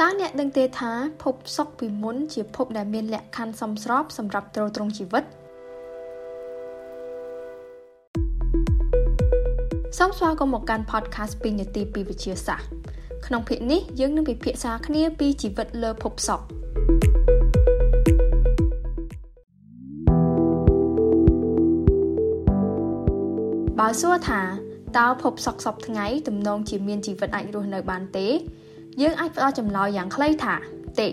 តើអ្នកដឹងទេថាភពសុកពីមុនជាភពដែលមានលក្ខខណ្ឌសមស្របសម្រាប់ទ្រទ្រង់ជីវិតសូមស្វាគមន៍មកកាន់ podcast 2នាទីពីវិទ្យាសាស្ត្រក្នុងភាគនេះយើងនឹងពិភាក្សាគ្នាពីជីវិតលើភពសុក្របើសួរថាតើភពសុក្រសពថ្ងៃទំនងជាមានជីវិតអាចរស់នៅបានទេ យើងអាចផ្ដល់ចម្លើយយ៉ាងខ្លីថាទេ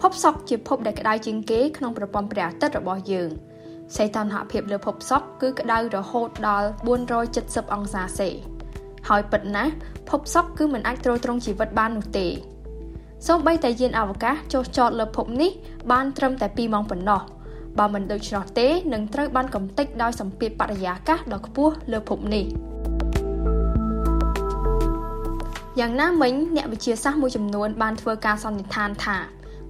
ភពសុក្រជាភពដែលក្តៅជាងគេក្នុងប្រព័ន្ធព្រះអាទិត្យរបស់យើងសីតុណ្ហភាពលើភពសុក្រគឺក្តៅរហូតដល់470អង្សាសេហើយពិតណាស់ភពសុក្រគឺមិនអាចទ្រទ្រង់ជីវិតបាននោះទេសូម្បីតែយានអវកាសចុះចតលើភពនេះបានត្រឹមតែ2ម៉ោងប៉ុណ្ណោះបើមិនដូច្នោះទេនឹងត្រូវបានកំទេចដោយសម្ពាធបរិយាកាសដ៏ខ្ពស់លើភពនេះ យ៉ាងណាមិញអ្នកវិទ្យាសាស្ត្រមួយចំនួនបានធ្វើការសន្និដ្ឋានថា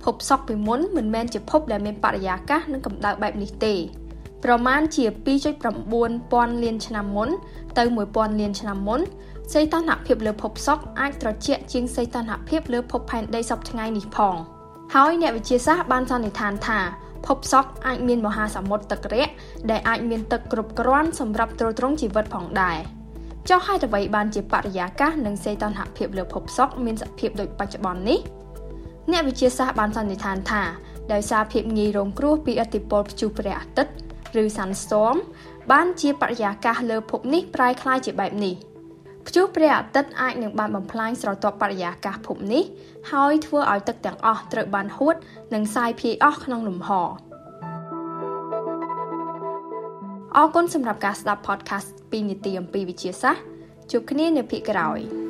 ភពសុក្រពីមុនមិនមែនជាភពដែលមានបរិយាកាសនិងកម្ដៅបែបនេះទេប្រមាណជា2.9ពាន់លានឆ្នាំមុនទៅ1000លានឆ្នាំមុនសីតុណ្ហភាពលើភពសុក្រអាចត្រជាក់ជាងសីតុណ្ហភាពលើភពផែនដីសប្តាហ៍ថ្ងៃនេះផងហើយអ្នកវិទ្យាសាស្ត្របានសន្និដ្ឋានថាភពសុក្រអាចមានមហាសមុទ្រទឹករាក់ដែលអាចមានទឹកគ្រប់គ្រាន់សម្រាប់ទ្រទ្រង់ជីវិតផងដែរ ចុះហេតុអ្វីបានជាបរិយាកាសនិងសីតុណ្ហភាពលើភពសុក្រមានសភាពដូចបច្ចុប្បន្ននេះអ្នកវិទ្យាសាស្ត្របានសន្និដ្ឋានថាដោយសារភាពងាយរងគ្រោះពីឥទ្ធិពលព្យុះព្រះអាទិត្យឬ Sunstorm បានជាបរិយាកាសលើភពនេះប្រែក្លាយជាបែបនេះព្យុះព្រះអាទិត្យអាចនឹងបានបំផ្លាញស្រទាប់បរិយាកាសភពនេះ ហើយធ្វើឲ្យទឹកទាំងអស់ត្រូវបានហួត និងសាយភាយអស់ក្នុងលំហ អរគុណសម្រាប់ការស្ដាប់ podcast 2នាទីអំពីវិទ្យាសាស្ត្រជួបគ្នានៅភាគក្រោយ។